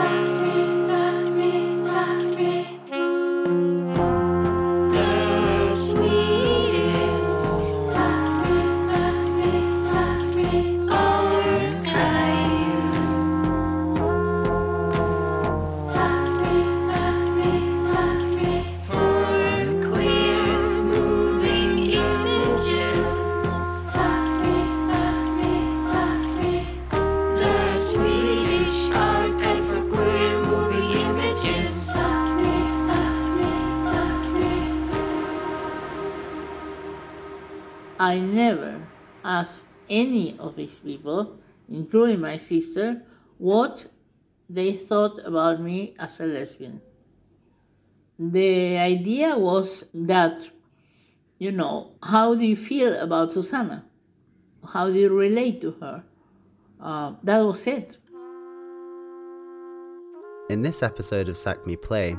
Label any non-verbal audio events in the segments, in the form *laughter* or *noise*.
suck these people, including my sister, what they thought about me as a lesbian. The idea was that, you know, how do you feel about Susanna? How do you relate to her? Uh, that was it. In this episode of Sac Me Play,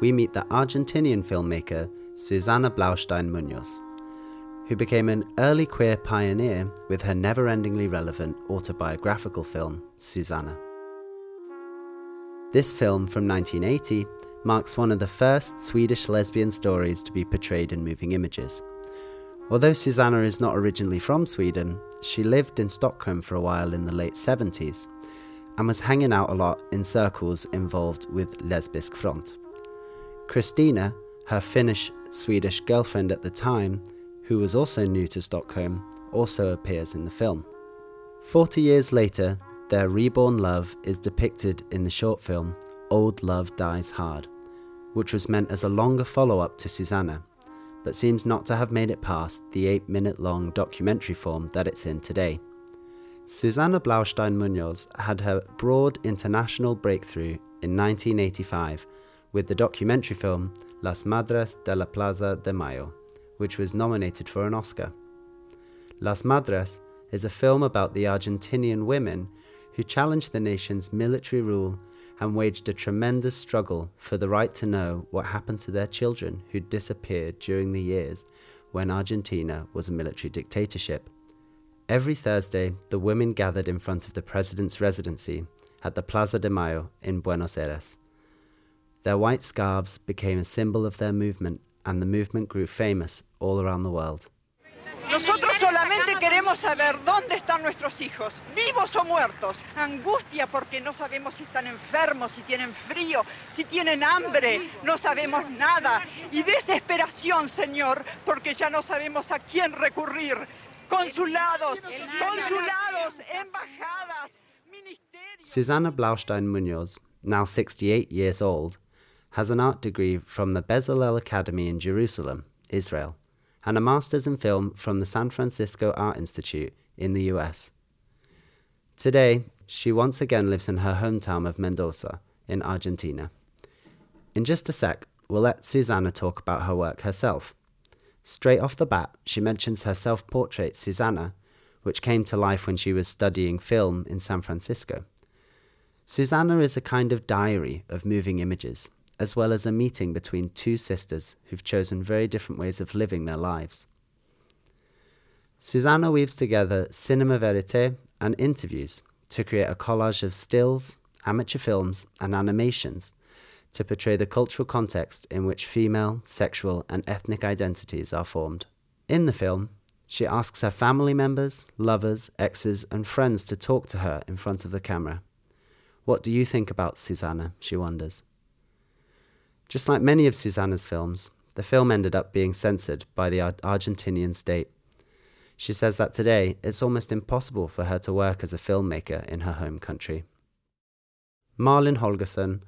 we meet the Argentinian filmmaker Susana Blaustein Munoz, who became an early queer pioneer with her never endingly relevant autobiographical film, Susanna. This film from 1980 marks one of the first Swedish lesbian stories to be portrayed in moving images. Although Susanna is not originally from Sweden, she lived in Stockholm for a while in the late 70s and was hanging out a lot in circles involved with Lesbisk Front. Christina, her Finnish Swedish girlfriend at the time, who was also new to Stockholm, also appears in the film. Forty years later, their reborn love is depicted in the short film Old Love Dies Hard, which was meant as a longer follow up to Susanna, but seems not to have made it past the 8 minute long documentary form that it's in today. Susanna Blaustein Munoz had her broad international breakthrough in 1985 with the documentary film Las Madres de la Plaza de Mayo, which was nominated for an Oscar. Las Madres is a film about the Argentinian women who challenged the nation's military rule and waged a tremendous struggle for the right to know what happened to their children who disappeared during the years when Argentina was a military dictatorship. Every Thursday, the women gathered in front of the president's residency at the Plaza de Mayo in Buenos Aires. Their white scarves became a symbol of their movement, and the movement grew famous all around the world. Nosotros solamente queremos saber dónde están nuestros hijos, vivos o muertos. Angustia porque no sabemos si están enfermos, si tienen frío, si tienen hambre, no sabemos nada. Y desesperación, Señor, porque ya no sabemos a quién recurrir. Consulados, consulados, embajadas, ministerios. Susanna Blaustein Munoz, now 68 years old, has an art degree from the Bezalel Academy in Jerusalem, Israel, and a master's in film from the San Francisco Art Institute in the US. Today, she once again lives in her hometown of Mendoza in Argentina. In just a sec, we'll let Susanna talk about her work herself. Straight off the bat, she mentions her self portrait, Susanna, which came to life when she was studying film in San Francisco. Susanna is a kind of diary of moving images, as well as a meeting between two sisters who've chosen very different ways of living their lives. Susanna weaves together cinema verite and interviews to create a collage of stills, amateur films, and animations to portray the cultural context in which female, sexual, and ethnic identities are formed. In the film, she asks her family members, lovers, exes, and friends to talk to her in front of the camera. What do you think about Susanna? she wonders. Just like many of Susanna's films, the film ended up being censored by the Ar- Argentinian state. She says that today it's almost impossible for her to work as a filmmaker in her home country. Marlin Holgersson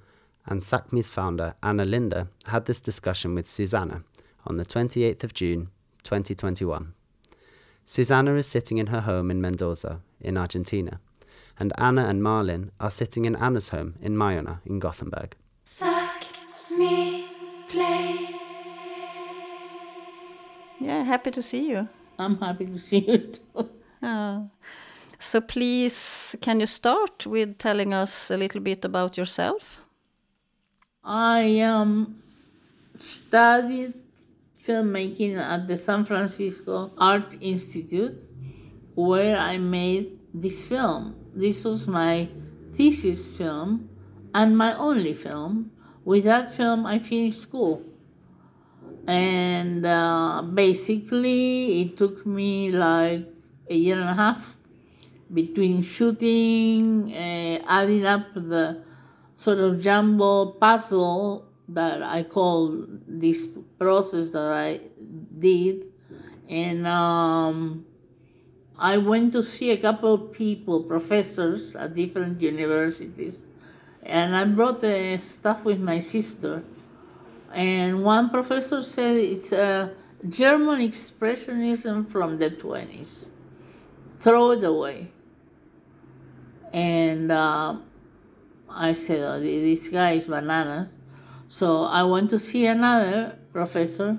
and SACMI's founder Anna Linda had this discussion with Susanna on the 28th of June 2021. Susanna is sitting in her home in Mendoza, in Argentina, and Anna and Marlin are sitting in Anna's home in Majorna, in Gothenburg. Yeah, happy to see you. I'm happy to see you too. *laughs* Uh, so please, can you start with telling us a little bit about yourself? I um, studied filmmaking at the San Francisco Art Institute, where I made this film. This was my thesis film and my only film. With that film, I finished school. And uh, basically, it took me like a year and a half between shooting, uh, adding up the sort of jumbo puzzle that I call this process that I did. And um, I went to see a couple of people, professors at different universities, and I brought the stuff with my sister. And one professor said it's a German expressionism from the 20s. Throw it away. And uh, I said, oh, this guy is bananas. So I went to see another professor,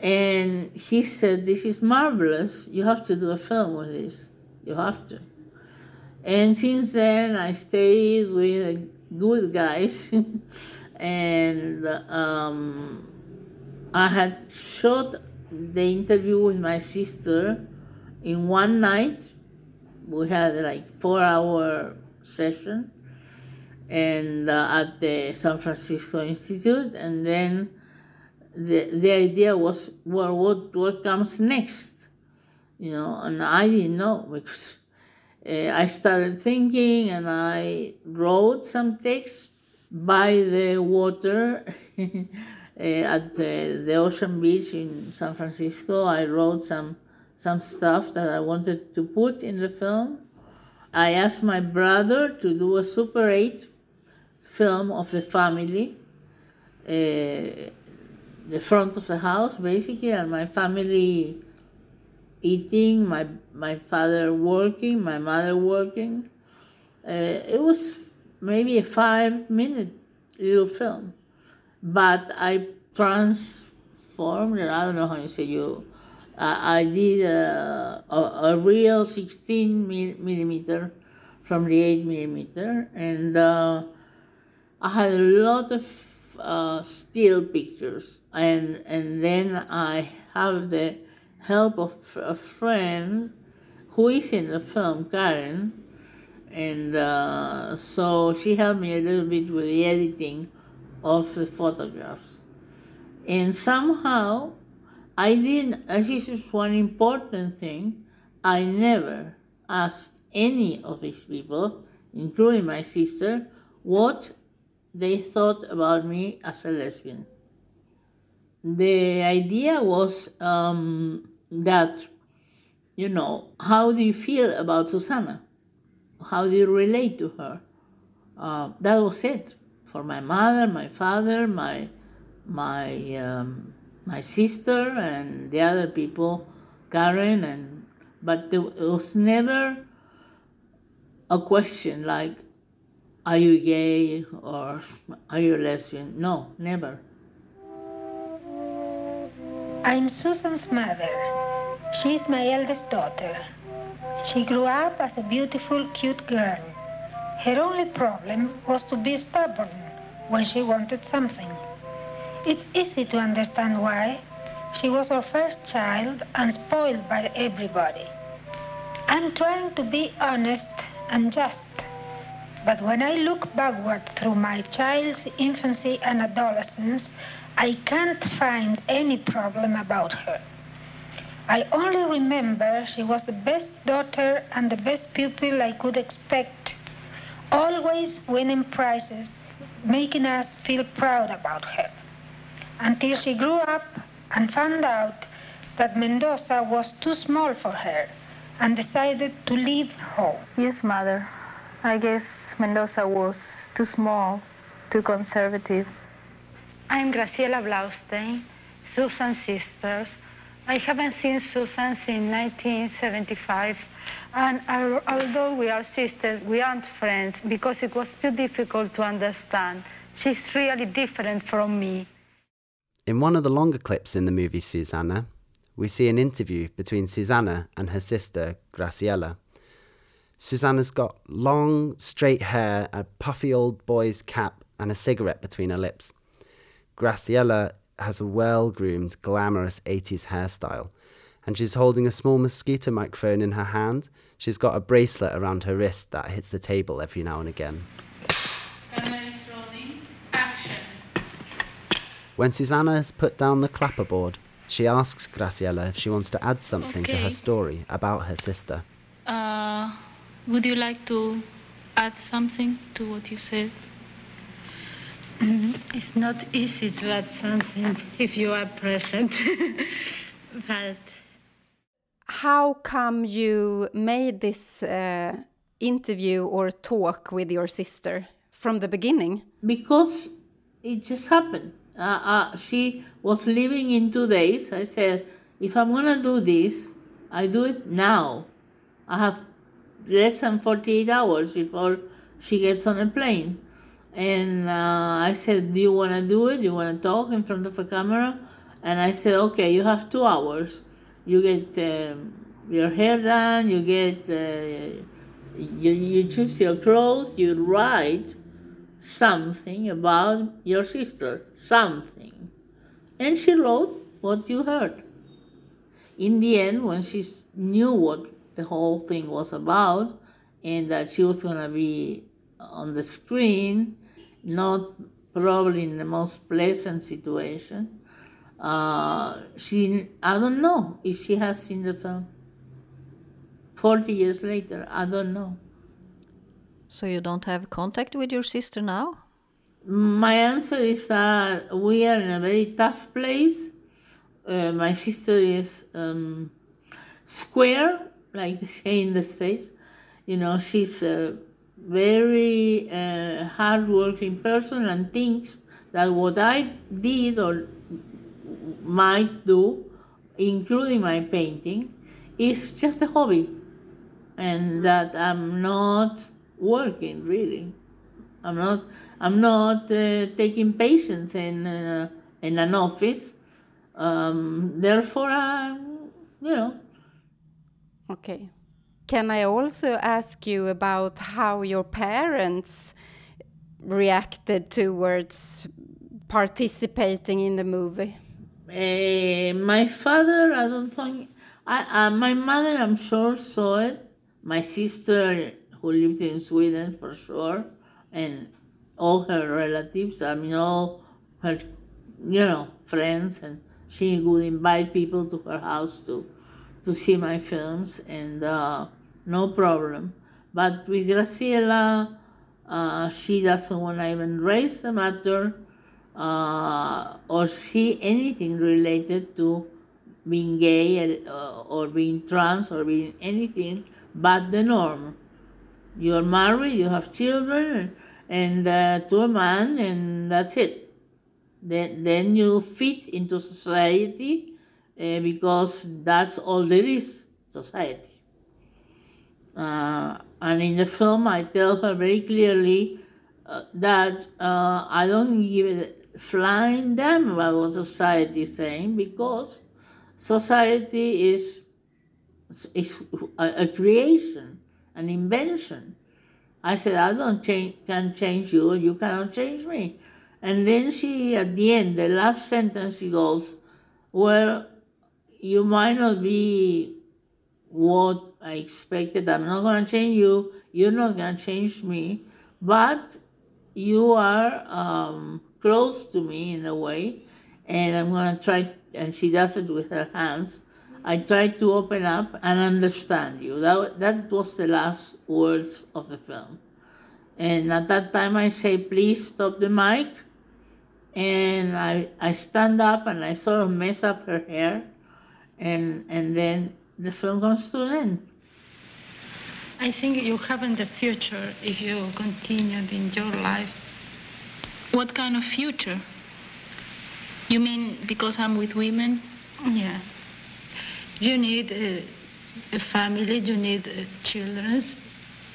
and he said, This is marvelous. You have to do a film with this. You have to. And since then, I stayed with good guys, *laughs* and um, I had shot the interview with my sister in one night. We had like four hour session and uh, at the San Francisco Institute, and then the the idea was well, what what comes next, you know, and I didn't know because uh, I started thinking and I wrote some text by the water. uh, *laughs* at the, the ocean beach in San Francisco, I wrote some some stuff that I wanted to put in the film. I asked my brother to do a Super 8 film of the family, uh, the front of the house basically, and my family eating, my my father working, my mother working. Uh, it was maybe a five minute little film, but I transformed it. I don't know how you say you. Uh, I did a, a, a real 16 millimeter from the 8 millimeter, and uh, I had a lot of uh, still pictures, and and then I have the help of a friend who is in the film, Karen, and uh, so she helped me a little bit with the editing of the photographs, and somehow I didn't. This is one important thing. I never asked any of these people, including my sister, what they thought about me as a lesbian. The idea was um, that, you know, how do you feel about Susanna? How do you relate to her? Uh, that was it for my mother, my father, my my um, my sister, and the other people, Karen, and but there was never a question like are you gay or are you lesbian? No, never. I'm Susan's mother. She's my eldest daughter. She grew up as a beautiful, cute girl. Her only problem was to be stubborn when she wanted something. It's easy to understand why. She was our first child and spoiled by everybody. I'm trying to be honest and just. But when I look backward through my child's infancy and adolescence, I can't find any problem about her. I only remember she was the best daughter and the best pupil I could expect, always winning prizes, making us feel proud about her. Until she grew up and found out that Mendoza was too small for her and decided to leave home. Yes, mother. I guess Mendoza was too small, too conservative. I'm Graciela Blaustein, Susan's sisters. I haven't seen Susan since 1975, and our, although we are sisters, we aren't friends because it was too difficult to understand. She's really different from me. In one of the longer clips in the movie Susanna, we see an interview between Susanna and her sister Graciela. Susanna's got long, straight hair, a puffy old boy's cap, and a cigarette between her lips. Graciela has a well groomed, glamorous 80s hairstyle. And she's holding a small mosquito microphone in her hand. She's got a bracelet around her wrist that hits the table every now and again. When Susanna has put down the clapperboard, she asks Graciela if she wants to add something okay. to her story about her sister. Uh, would you like to add something to what you said? It's not easy to add something if you are present, *laughs* but How come you made this uh, interview or talk with your sister from the beginning? because it just happened. Uh, uh, she was leaving in two days. I said, if I'm gonna do this, I do it now. I have less than 48 hours before she gets on a plane. And uh, I said, Do you want to do it? Do you want to talk in front of a camera? And I said, Okay, you have two hours. You get um, your hair done, you get, uh, you, you choose your clothes, you write something about your sister, something. And she wrote what you heard. In the end, when she knew what the whole thing was about and that she was going to be on the screen, not probably in the most pleasant situation, uh, she, I don't know if she has seen the film. 40 years later, I don't know. So you don't have contact with your sister now? My answer is that we are in a very tough place. Uh, my sister is um, square, like they say in the States. You know, she's a very uh, hardworking person and thinks that what I did or might do, including my painting, is just a hobby and that I'm not working really. I'm not. I'm not uh, taking patients in uh, in an office. Um, therefore, I'm you know, Okay. Can I also ask you about how your parents reacted towards participating in the movie? uh, my father. I don't think. I, uh, my mother, I'm sure, saw it. My sister, who lived in Sweden, for sure, and all her relatives. I mean, all her, you know, friends, and she would invite people to her house to to see my films, and uh, no problem. But with Graciela, uh, she doesn't want to even raise the matter uh, or see anything related to being gay uh, or being trans or being anything but the norm. You are married, you have children, and uh, to a man, and that's it. Then, then you fit into society uh, because that's all there is society. Uh, and in the film, I tell her very clearly uh, that uh, I don't give a flying damn about what society is saying because society is is a, a creation, an invention. I said I don't change, can change you, you cannot change me. And then she, at the end, the last sentence, she goes, "Well, you might not be what I expected. I'm not going to change you. You're not going to change me. But you are um, close to me in a way. And I'm going to try, and she does it with her hands. I try to open up and understand you. That, that was the last words of the film. And at that time, I say, please stop the mic. And I, I stand up and I sort of mess up her hair. And, and then the film comes to an end. I think you have in the future if you continued in your life. What kind of future? You mean because I'm with women? Yeah. You need a, a family, you need uh, children,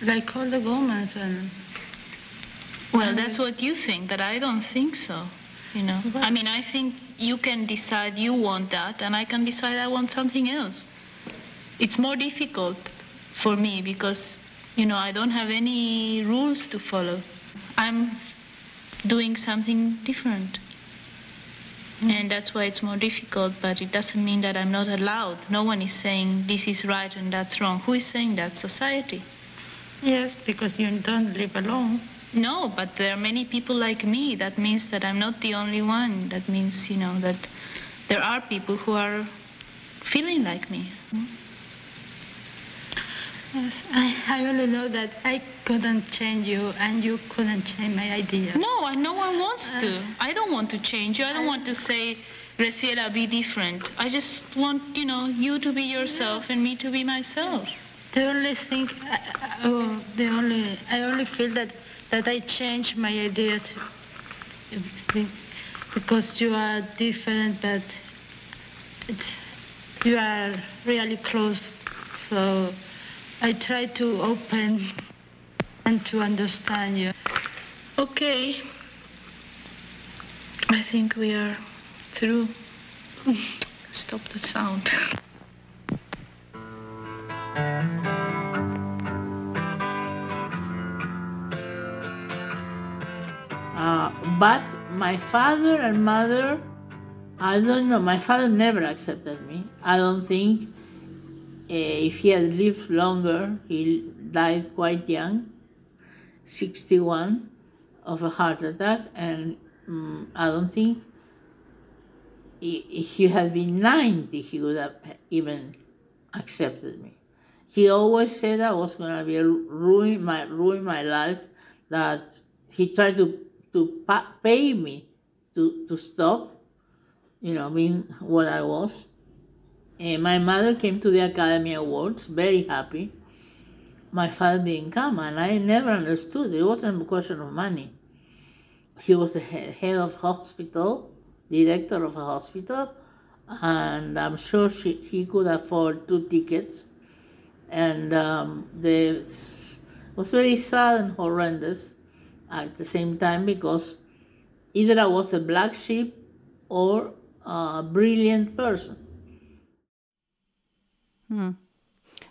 like all the women. And Well, that's what you think, but I don't think so. You know, I mean, I think you can decide you want that, and I can decide I want something else. It's more difficult for me because, you know, I don't have any rules to follow. I'm doing something different. Mm. And that's why it's more difficult, but it doesn't mean that I'm not allowed. No one is saying this is right and that's wrong. Who is saying that? Society. yes, because you don't live alone. No, but there are many people like me. That means that I'm not the only one. That means, you know, that there are people who are feeling like me. Mm. Yes, I, I only know that I couldn't change you and you couldn't change my idea. No, I no one wants to. Uh, I don't want to change you. I don't want to say, Graciela, be different. I just want, you know, you to be yourself and me to be myself. The only thing, I, I- oh, the only, I only feel that, that I change my ideas because you are different, but it's, you are really close. So I try to open and to understand you. Okay. I think we are through. *laughs* Stop the sound. Uh, but my father and mother, I don't know. My father never accepted me. I don't think if he had lived longer, he died quite young, 61, of a heart attack, and mm I don't think if he had been 90, he would have even accepted me. He always said I was gonna be ruin my ruin my life. That he tried to to pay me to to stop, you know, being what I was. And my mother came to the Academy Awards, very happy. My father didn't come, and I never understood. It wasn't a question of money. He was the head of hospital, director of a hospital, and I'm sure she, he could afford two tickets. And um, the, it was very sad and horrendous at the same time because either I was a black sheep or a brilliant person. Hmm.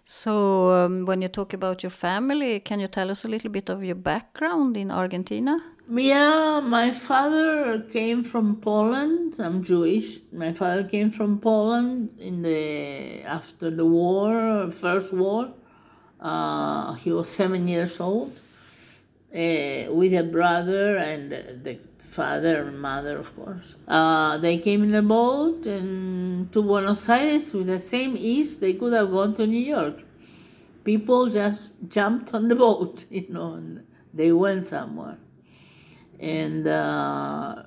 So, um, when you talk about your family, can you tell us a little bit of your background in Argentina? Yeah, my father came from Poland. I'm Jewish. My father came from Poland in the after the war, first war. Uh, he was seven years old, uh, with a brother and the father and mother, of course. Uh, they came in a boat and to Buenos Aires with the same ease they could have gone to New York. People just jumped on the *laughs* boat, you know, and they went somewhere and uh,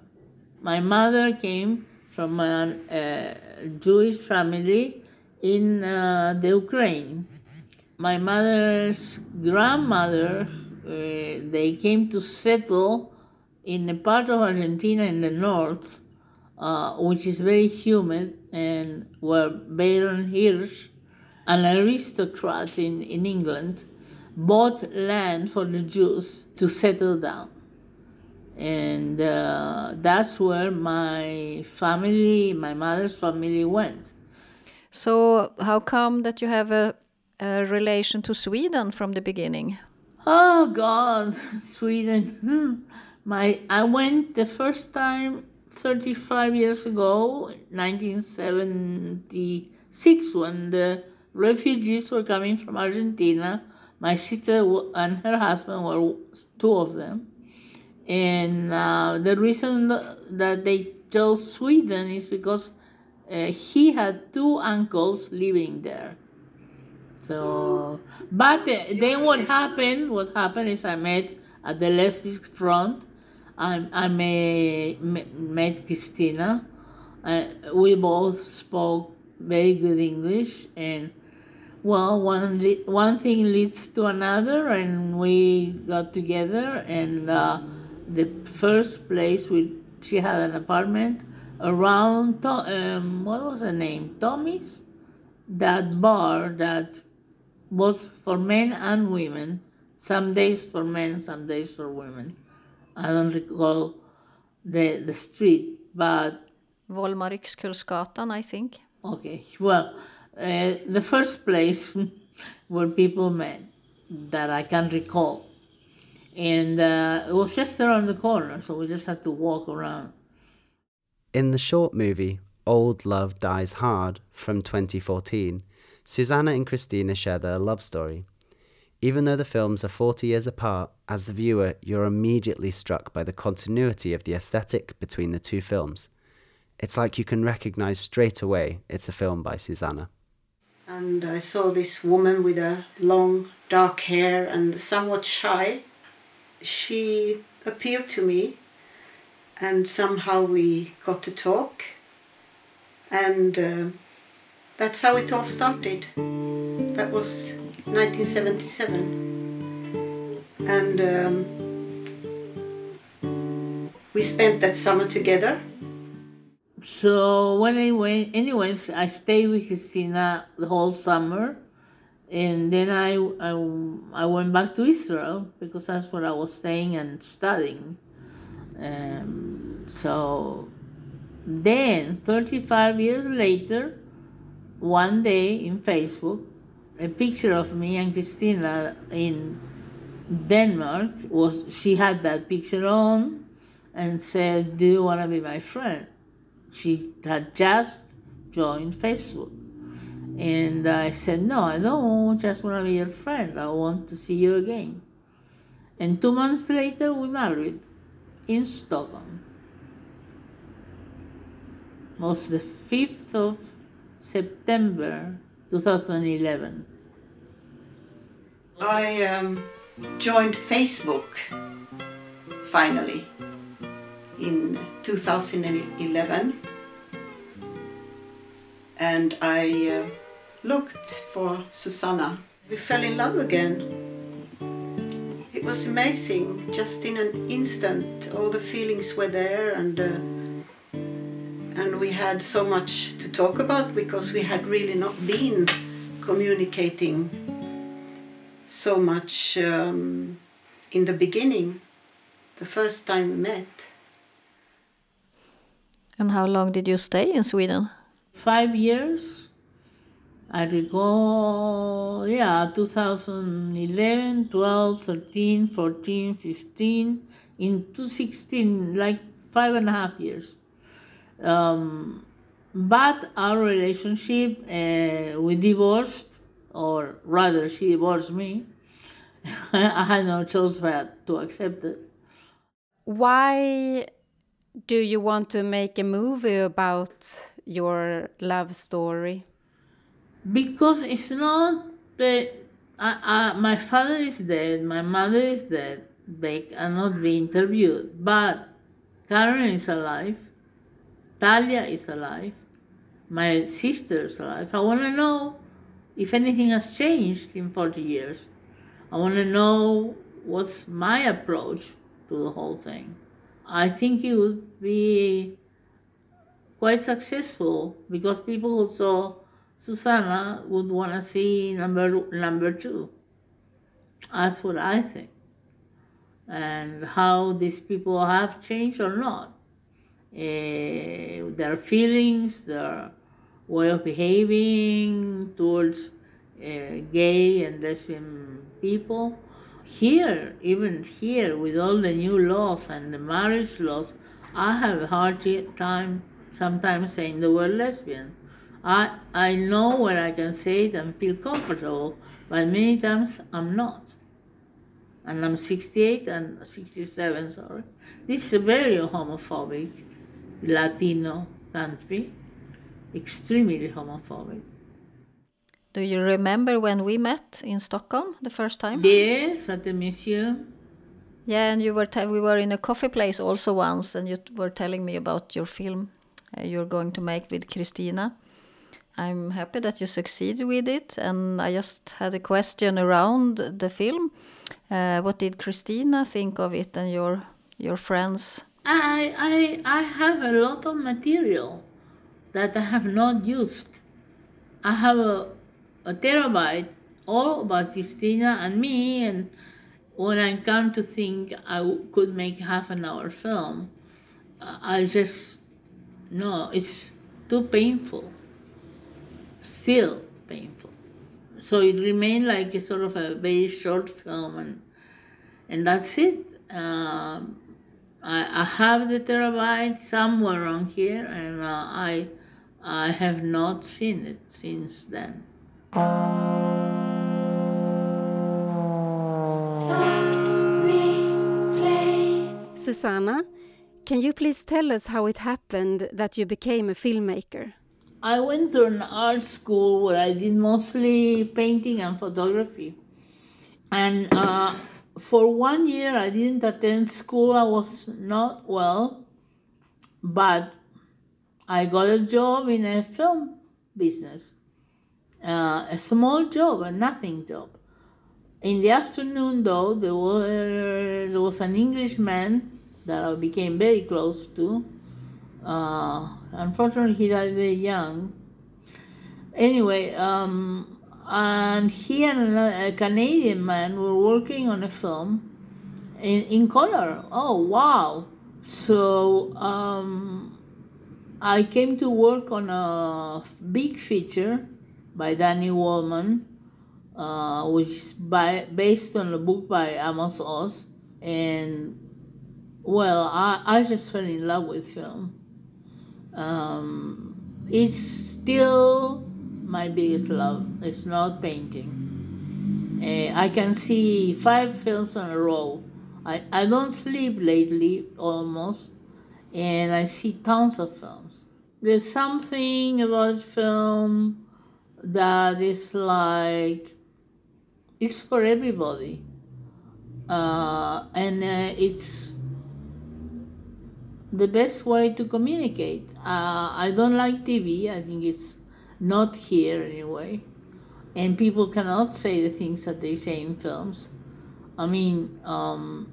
my mother came from a, a Jewish family in uh, the Ukraine. My mother's grandmother, uh, they came to settle in a part of Argentina in the north, uh, which is very humid, and where Baron Hirsch, an aristocrat in, in England, bought land for the Jews to settle down and uh, that's where my family, my mother's family, went. So, how come that you have a, a relation to Sweden from the beginning? Oh God, *laughs* Sweden! *laughs* My I went the first time thirty five years ago, nineteen seventy six, when the refugees were coming from Argentina. My sister and her husband were two of them and uh, the reason that they chose Sweden is because uh, he had two uncles living there. So, but uh, then what happened? What happened is I met at the lesbian front. I I may, met Christina. Uh, we both spoke very good English, and well, one one thing leads to another, and we got together. And uh, the first place we she had an apartment around to, um, what was the name Tommy's, that bar that was for men and women. Some days for men, some days for women. I don't recall the the street, but Volmar I think. Okay, well, uh, the first place where people met that I can recall. And uh, it was just around the corner, so we just had to walk around. In the short movie Old Love Dies Hard from 2014, Susanna and Christina share their love story. Even though the films are 40 years apart, as the viewer, you're immediately struck by the continuity of the aesthetic between the two films. It's like you can recognize straight away it's a film by Susanna. And I saw this woman with a long dark hair and somewhat shy. She appealed to me, and somehow we got to talk. And uh, that's how it all started. That was 1977. And um, we spent that summer together. So when I went, anyways, I stayed with Christina the whole summer, and then I, I I went back to Israel because that's where I was staying and studying. Um, so then, thirty five years later, one day in Facebook, a picture of me and Christina in Denmark was she had that picture on and said, "Do you want to be my friend?" She had just joined Facebook. And I said, No, I don't just want to be your friend. I want to see you again. And two months later, we married in Stockholm. It was the 5th of September 2011. I um, joined Facebook finally in 2011 and I uh, looked for Susanna. We fell in love again. It was amazing, just in an instant, all the feelings were there, and uh, and we had so much to talk about because we had really not been communicating so much um, in the beginning, the first time we met. And how long did you stay in Sweden? Five years. I recall, yeah, 2011, 12, 13, 14, 15, in 2016, like five and a half years. Um, but our relationship, uh, we divorced, or rather, she divorced me. *laughs* I had no choice but to accept it. Why do you want to make a movie about your love story? Because it's not the. I, I, my father is dead, my mother is dead, they cannot be interviewed. But Karen is alive, Talia is alive, my sister is alive. I want to know if anything has changed in 40 years. I want to know what's my approach to the whole thing. I think it would be quite successful because people who saw Susanna would want to see number number two. That's what I think, and how these people have changed or not, uh, their feelings, their way of behaving towards uh, gay and lesbian people. Here, even here, with all the new laws and the marriage laws, I have a hard time sometimes saying the word lesbian. I, I know where I can say it and feel comfortable, but many times I'm not. And I'm 68 and 67, sorry. This is very homophobic Latino country, extremely homophobic. Do you remember when we met in Stockholm the first time? Yes, at the museum. Yeah, and you were we were in a coffee place also once, and you were telling me about your film uh, you're going to make with Christina. I'm happy that you succeeded with it, and I just had a question around the film. Uh, what did Christina think of it, and your your friends? I I I have a lot of material that I have not used. I have a a terabyte all about Christina and me, and when I come to think I could make half an hour film, I just no, it's too painful. Still painful. So it remained like a sort of a very short film, and and that's it. Um, I, I have the terabyte somewhere on here, and uh, I I have not seen it since then. Susanna, can you please tell us how it happened that you became a filmmaker? I went to an art school where I did mostly painting and photography. And uh, for one year, I didn't attend school. I was not well, but I got a job in a film business, uh, a small job, a nothing job. In the afternoon, though, there was, there was an Englishman that I became very close to. Uh, unfortunately, he died very young. Anyway, um, and he and another, a Canadian man were working on a film in, in color. Oh, wow. So um, I came to work on a big feature by Danny Wolman, uh, which is by, based on a book by Amos Oz. And well, I, I just fell in love with film. Um, it's still my biggest love. It's not painting. Uh, I can see five films in a row. I, I don't sleep lately almost, and I see tons of films. There's something about film that is like it's for everybody, uh, and uh, it's the best way to communicate. Uh, I don't like TV. I think it's not here anyway, and people cannot say the things that they say in films. I mean, um,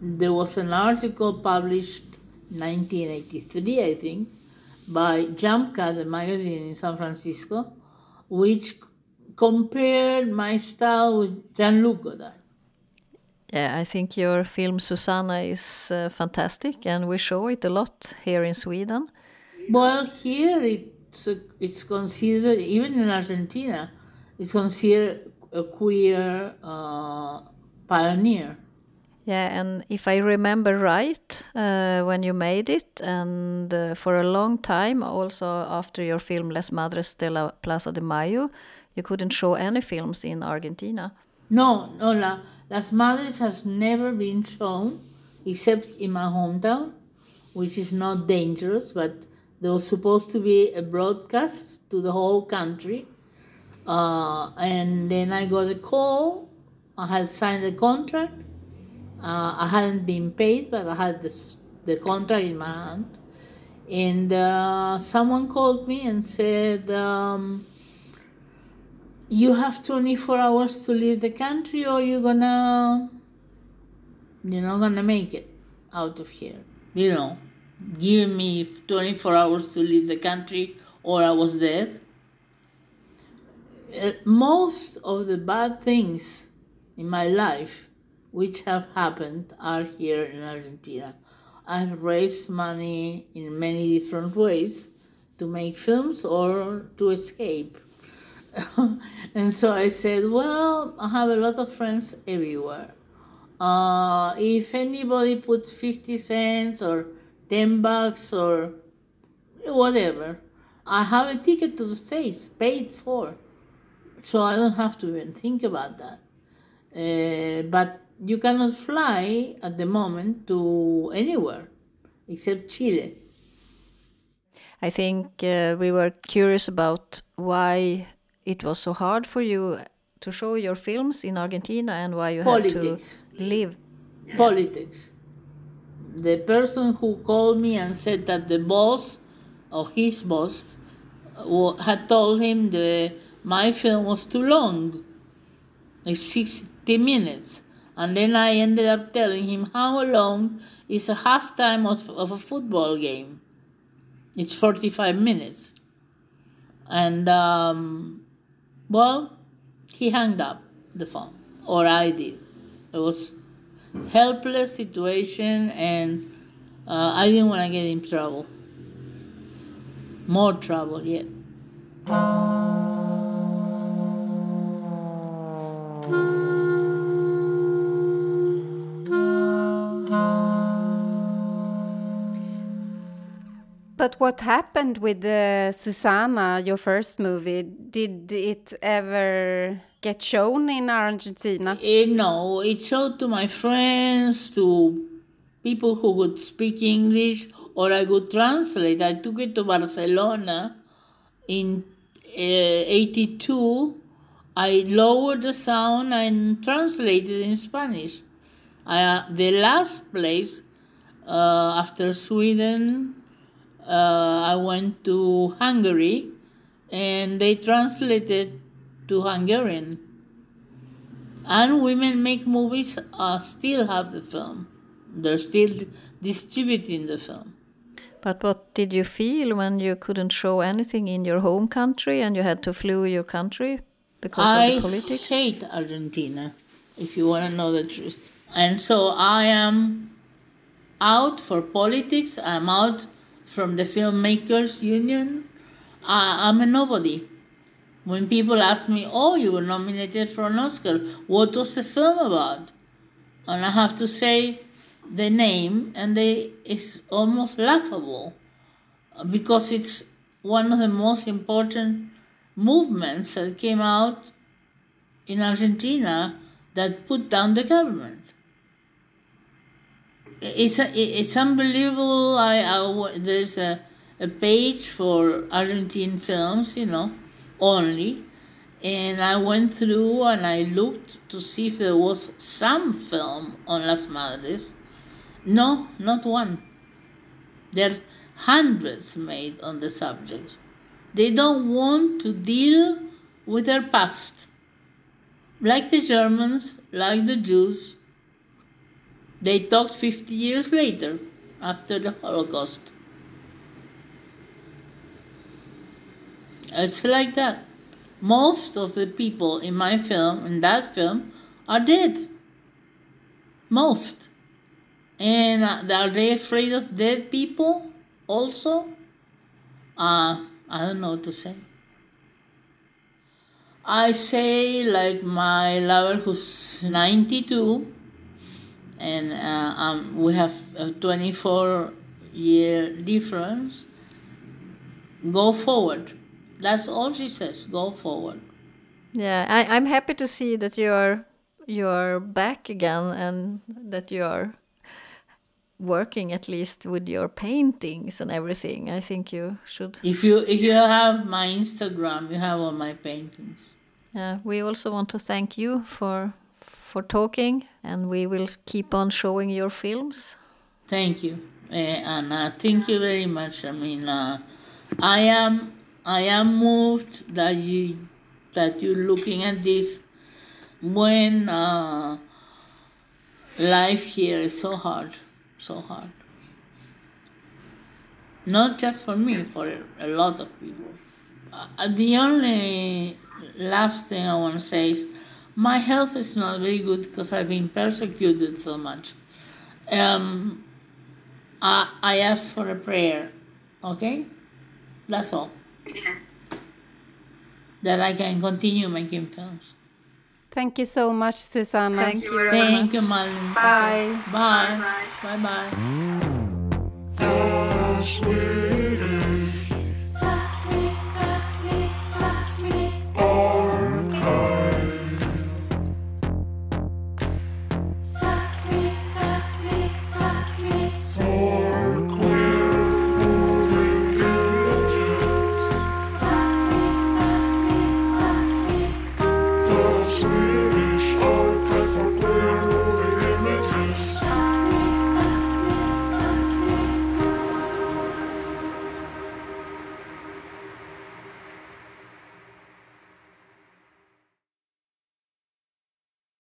there was an article published 1983, I think, by Jump Cut, a magazine in San Francisco, which compared my style with Jean-Luc Godard. Yeah, I think your film Susanna is uh, fantastic, and we show it a lot here in Sweden. Well, here it's a, it's considered even in Argentina, it's considered a queer uh, pioneer. Yeah, and if I remember right, uh, when you made it, and uh, for a long time, also after your film Las Madres de la Plaza de Mayo, you couldn't show any films in Argentina. No, no, la, Las Madres has never been shown except in my hometown, which is not dangerous, but there was supposed to be a broadcast to the whole country. Uh, and then I got a call. I had signed a contract. Uh, I hadn't been paid, but I had this, the contract in my hand. And uh, someone called me and said, um, you have 24 hours to leave the country or you're gonna you're not gonna make it out of here you know giving me 24 hours to leave the country or i was dead. Uh, most of the bad things in my life which have happened are here in argentina. I've raised money in many different ways to make films or to escape. *laughs* And so I said, Well, I have a lot of friends everywhere. Uh, if anybody puts 50 cents or 10 bucks or whatever, I have a ticket to the States paid for. So I don't have to even think about that. Uh, but you cannot fly at the moment to anywhere except Chile. I think uh, we were curious about why it was so hard for you to show your films in Argentina and why you Politics. had to leave. Politics. The person who called me and said that the boss or his boss had told him the my film was too long, like 60 minutes. And then I ended up telling him how long is a halftime of, of a football game. It's 45 minutes. And, um, well, he hung up the phone, or I did. It was helpless situation, and uh, I didn't want to get in trouble. More trouble yet. But what happened with Susanna, your first movie? Did it ever get shown in Argentina? Eh, no, it showed to my friends, to people who could speak English or I would translate. I took it to Barcelona in uh, 82. I lowered the sound and translated in Spanish. Uh, the last place uh, after Sweden, uh, I went to Hungary and they translated to Hungarian. And Women Make Movies uh, still have the film. They're still distributing the film. But what did you feel when you couldn't show anything in your home country and you had to flee your country because I of the politics? I hate Argentina, if you want to know the truth. And so I am out for politics. I'm out from the Filmmakers Union. I, I'm a nobody. When people ask me, "Oh, you were nominated for an Oscar. What was the film about?" and I have to say the name, and they it's almost laughable because it's one of the most important movements that came out in Argentina that put down the government. It's it's unbelievable. I, I there's a, a page for Argentine films, you know, only, and I went through and I looked to see if there was some film on Las Madres. No, not one. There's hundreds made on the subject. They don't want to deal with their past. Like the Germans, like the Jews, they talked 50 years later, after the Holocaust. It's like that. Most of the people in my film, in that film, are dead. Most. And uh, are they afraid of dead people also? Uh, I don't know what to say. I say, like my lover who's 92, and uh, um, we have a 24 year difference. Go forward. That's all she says. Go forward. Yeah, I, I'm happy to see that you're you're back again and that you're working at least with your paintings and everything. I think you should. If you if you have my Instagram, you have all my paintings. Yeah, we also want to thank you for for talking, and we will keep on showing your films. Thank you, uh, Anna. Thank you very much. I mean, uh, I am I am moved that you that you're looking at this when uh, life here is so hard, so hard. Not just for me, for a lot of people. Uh, the only last thing I want to say is my health is not very good because I've been persecuted so much. Um, I, I asked for a prayer, okay? That's all. Yeah. That I can continue making films. Thank you so much, Susanna. Thank you very Thank much. you, Malin. Bye. Bye. Bye bye. As we